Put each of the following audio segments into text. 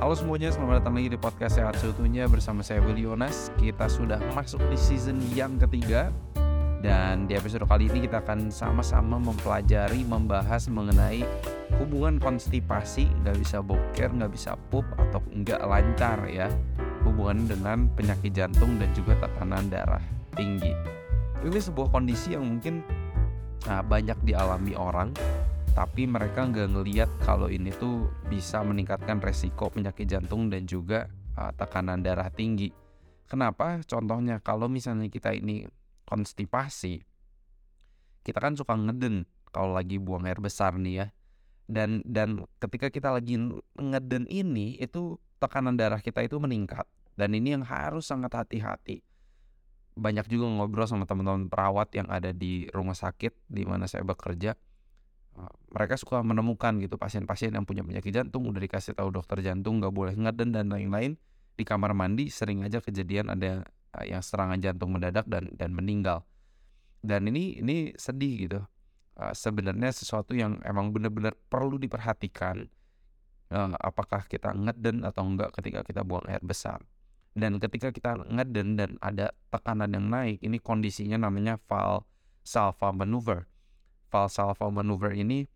Halo semuanya, selamat datang lagi di podcast Sehat Seutuhnya bersama saya Willy Yonas. Kita sudah masuk di season yang ketiga dan di episode kali ini kita akan sama-sama mempelajari, membahas mengenai hubungan konstipasi, nggak bisa boker, nggak bisa pup atau nggak lancar ya. Hubungan dengan penyakit jantung dan juga tekanan darah tinggi. Ini sebuah kondisi yang mungkin nah, banyak dialami orang tapi mereka nggak ngeliat kalau ini tuh bisa meningkatkan resiko penyakit jantung dan juga uh, tekanan darah tinggi. Kenapa? Contohnya kalau misalnya kita ini konstipasi, kita kan suka ngeden kalau lagi buang air besar nih ya. Dan dan ketika kita lagi ngeden ini itu tekanan darah kita itu meningkat dan ini yang harus sangat hati-hati. Banyak juga ngobrol sama teman-teman perawat yang ada di rumah sakit di mana saya bekerja mereka suka menemukan gitu pasien-pasien yang punya penyakit jantung udah dikasih tahu dokter jantung nggak boleh ngeden dan lain-lain. Di kamar mandi sering aja kejadian ada yang serangan jantung mendadak dan dan meninggal. Dan ini ini sedih gitu. Uh, sebenarnya sesuatu yang emang benar-benar perlu diperhatikan. Uh, apakah kita ngeden atau enggak ketika kita buang air besar. Dan ketika kita ngeden dan ada tekanan yang naik ini kondisinya namanya valsalva maneuver Valsalva maneuver ini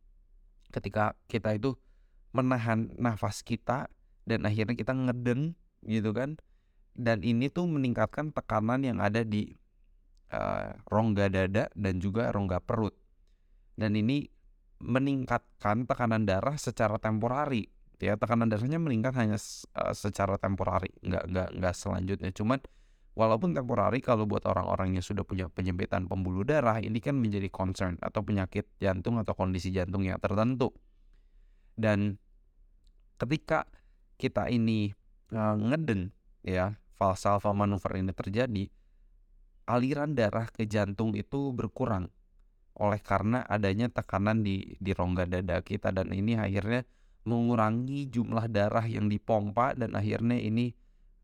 ketika kita itu menahan nafas kita dan akhirnya kita ngeden gitu kan. Dan ini tuh meningkatkan tekanan yang ada di uh, rongga dada dan juga rongga perut. Dan ini meningkatkan tekanan darah secara temporari. Ya tekanan darahnya meningkat hanya uh, secara temporari nggak nggak nggak selanjutnya. Cuman Walaupun temporari kalau buat orang-orang yang sudah punya penyempitan pembuluh darah ini kan menjadi concern atau penyakit jantung atau kondisi jantung yang tertentu. Dan ketika kita ini uh, ngeden ya valsalva manuver ini terjadi, aliran darah ke jantung itu berkurang oleh karena adanya tekanan di di rongga dada kita dan ini akhirnya mengurangi jumlah darah yang dipompa dan akhirnya ini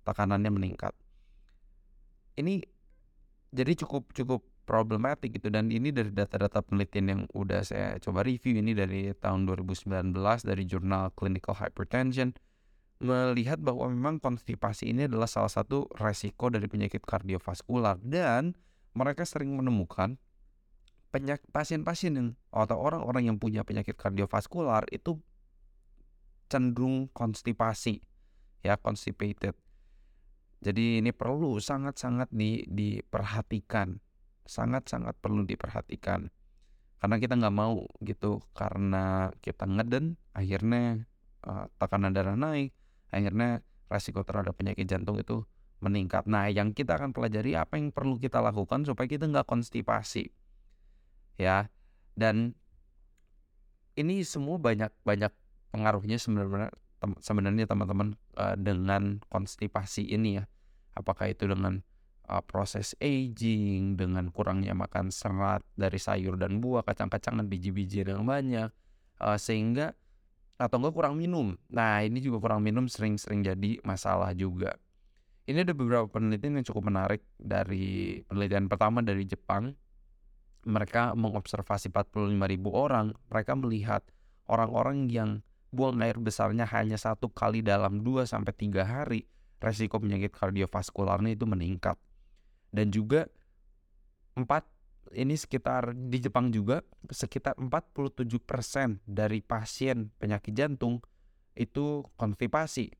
tekanannya meningkat ini jadi cukup cukup problematik gitu. Dan ini dari data-data penelitian yang udah saya coba review ini dari tahun 2019 dari jurnal Clinical Hypertension melihat bahwa memang konstipasi ini adalah salah satu resiko dari penyakit kardiovaskular. Dan mereka sering menemukan penyakit pasien-pasien yang atau orang-orang yang punya penyakit kardiovaskular itu cenderung konstipasi ya constipated jadi ini perlu sangat-sangat di, diperhatikan, sangat-sangat perlu diperhatikan. Karena kita nggak mau gitu, karena kita ngeden, akhirnya uh, tekanan darah naik, akhirnya resiko terhadap penyakit jantung itu meningkat. Nah, yang kita akan pelajari apa yang perlu kita lakukan supaya kita nggak konstipasi, ya. Dan ini semua banyak banyak pengaruhnya sebenarnya tem sebenarnya teman-teman uh, dengan konstipasi ini ya. Apakah itu dengan uh, proses aging, dengan kurangnya makan serat dari sayur dan buah, kacang-kacangan, biji-biji yang banyak, uh, sehingga atau enggak kurang minum. Nah, ini juga kurang minum sering-sering jadi masalah juga. Ini ada beberapa penelitian yang cukup menarik dari penelitian pertama dari Jepang. Mereka mengobservasi 45.000 orang. Mereka melihat orang-orang yang buang air besarnya hanya satu kali dalam 2 sampai 3 hari, resiko penyakit kardiovaskularnya itu meningkat. Dan juga 4 ini sekitar di Jepang juga sekitar 47% dari pasien penyakit jantung itu konstipasi.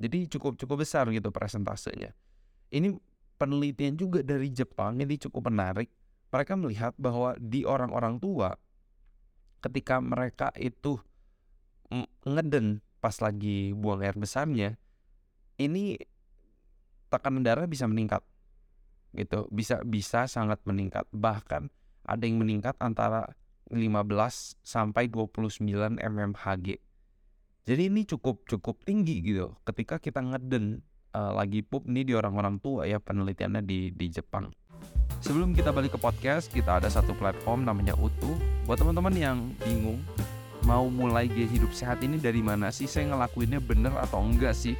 Jadi cukup cukup besar gitu presentasenya. Ini penelitian juga dari Jepang ini cukup menarik. Mereka melihat bahwa di orang-orang tua ketika mereka itu ngeden pas lagi buang air besarnya ini tekanan darah bisa meningkat gitu. Bisa bisa sangat meningkat. Bahkan ada yang meningkat antara 15 sampai 29 mmHg jadi ini cukup cukup tinggi gitu. Ketika kita ngeden uh, lagi pup nih di orang-orang tua ya penelitiannya di di Jepang. Sebelum kita balik ke podcast kita ada satu platform namanya Utuh buat teman-teman yang bingung mau mulai gaya hidup sehat ini dari mana sih? Saya ngelakuinnya bener atau enggak sih?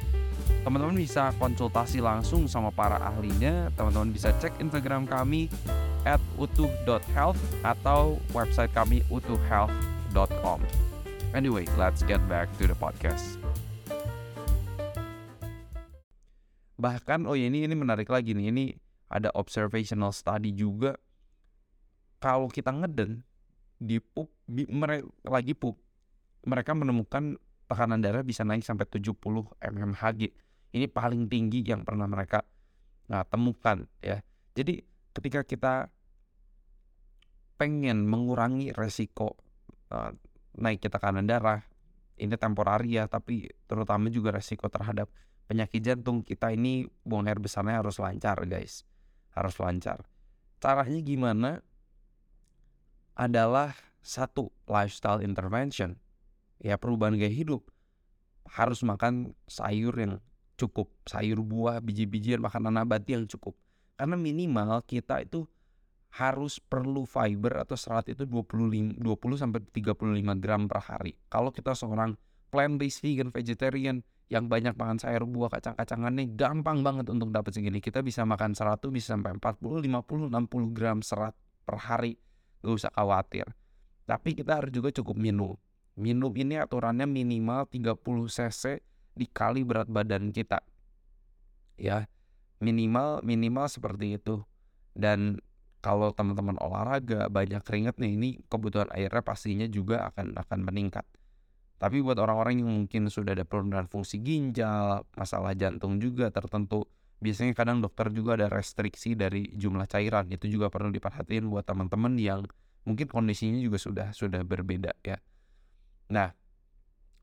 Teman-teman bisa konsultasi langsung sama para ahlinya. Teman-teman bisa cek instagram kami at utuh.health atau website kami utuhhealth.com anyway let's get back to the podcast. Bahkan oh ya ini ini menarik lagi nih. Ini ada observational study juga. Kalau kita ngeden di pup di, mere, lagi pup mereka menemukan tekanan darah bisa naik sampai 70 mmHg. Ini paling tinggi yang pernah mereka nah, temukan ya. Jadi ketika kita pengen mengurangi resiko uh, naiknya tekanan darah ini temporari ya tapi terutama juga resiko terhadap penyakit jantung kita ini buang air besarnya harus lancar guys. Harus lancar. Caranya gimana adalah satu lifestyle intervention ya perubahan gaya hidup harus makan sayur yang cukup sayur buah biji-bijian makanan nabati yang cukup karena minimal kita itu harus perlu fiber atau serat itu 25 20 sampai 35 gram per hari. Kalau kita seorang plant based vegan vegetarian yang banyak makan sayur buah kacang-kacangannya gampang banget untuk dapat segini. Kita bisa makan serat tuh bisa sampai 40, 50, 60 gram serat per hari. Gak usah khawatir. Tapi kita harus juga cukup minum. Minum ini aturannya minimal 30 cc dikali berat badan kita. Ya, minimal minimal seperti itu. Dan kalau teman-teman olahraga banyak keringat nih ini kebutuhan airnya pastinya juga akan akan meningkat. Tapi buat orang-orang yang mungkin sudah ada penurunan fungsi ginjal, masalah jantung juga tertentu, biasanya kadang dokter juga ada restriksi dari jumlah cairan. Itu juga perlu diperhatiin buat teman-teman yang mungkin kondisinya juga sudah sudah berbeda ya. Nah,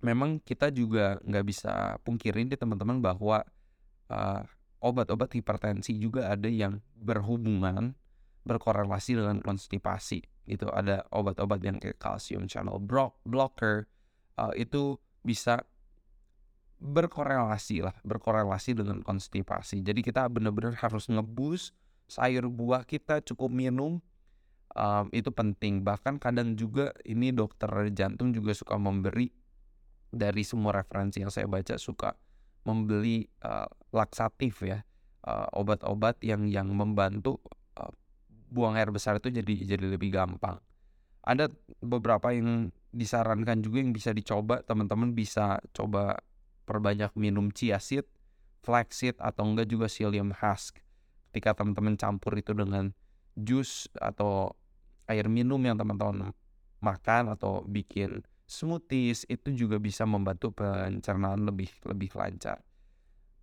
memang kita juga nggak bisa pungkirin di teman-teman bahwa uh, obat-obat hipertensi juga ada yang berhubungan berkorelasi dengan konstipasi itu ada obat-obat yang kayak calcium channel blocker uh, itu bisa berkorelasi lah berkorelasi dengan konstipasi jadi kita benar-benar harus ngebus sayur buah kita cukup minum um, itu penting bahkan kadang juga ini dokter jantung juga suka memberi dari semua referensi yang saya baca suka membeli uh, laksatif ya obat-obat uh, yang yang membantu uh, buang air besar itu jadi jadi lebih gampang. Ada beberapa yang disarankan juga yang bisa dicoba, teman-teman bisa coba perbanyak minum chia seed, flax seed atau enggak juga psyllium husk. Ketika teman-teman campur itu dengan jus atau air minum yang teman-teman makan atau bikin smoothies itu juga bisa membantu pencernaan lebih lebih lancar.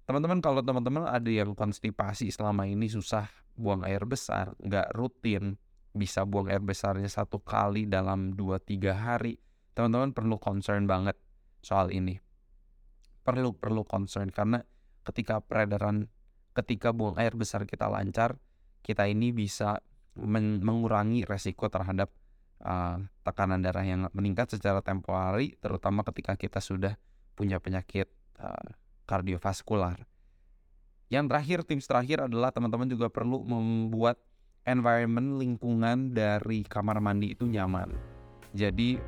Teman-teman kalau teman-teman ada yang konstipasi selama ini susah buang air besar, nggak rutin, bisa buang air besarnya satu kali dalam 2-3 hari, teman-teman perlu concern banget soal ini. Perlu perlu concern karena ketika peredaran, ketika buang air besar kita lancar, kita ini bisa men mengurangi resiko terhadap uh, tekanan darah yang meningkat secara temporari, terutama ketika kita sudah punya penyakit uh, kardiovaskular. Yang terakhir, tips terakhir adalah teman-teman juga perlu membuat environment lingkungan dari kamar mandi itu nyaman. Jadi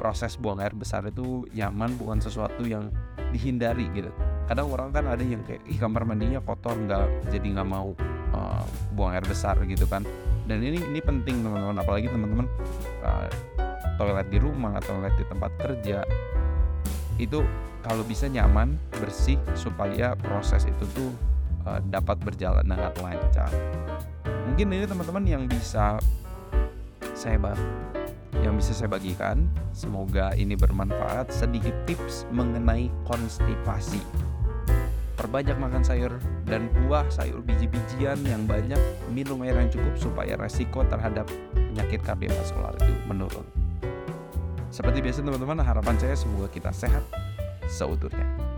proses buang air besar itu nyaman bukan sesuatu yang dihindari gitu. Kadang orang kan ada yang kayak kamar mandinya kotor nggak jadi nggak mau uh, buang air besar gitu kan. Dan ini ini penting teman-teman apalagi teman-teman uh, toilet di rumah atau toilet di tempat kerja itu kalau bisa nyaman, bersih supaya proses itu tuh uh, dapat berjalan dengan lancar. Mungkin ini teman-teman yang bisa saya yang bisa saya bagikan. Semoga ini bermanfaat. Sedikit tips mengenai konstipasi. Perbanyak makan sayur dan buah, sayur biji-bijian yang banyak, minum air yang cukup supaya resiko terhadap penyakit kardiovaskular itu menurun. Seperti biasa teman-teman, harapan saya semoga kita sehat, seutuhnya.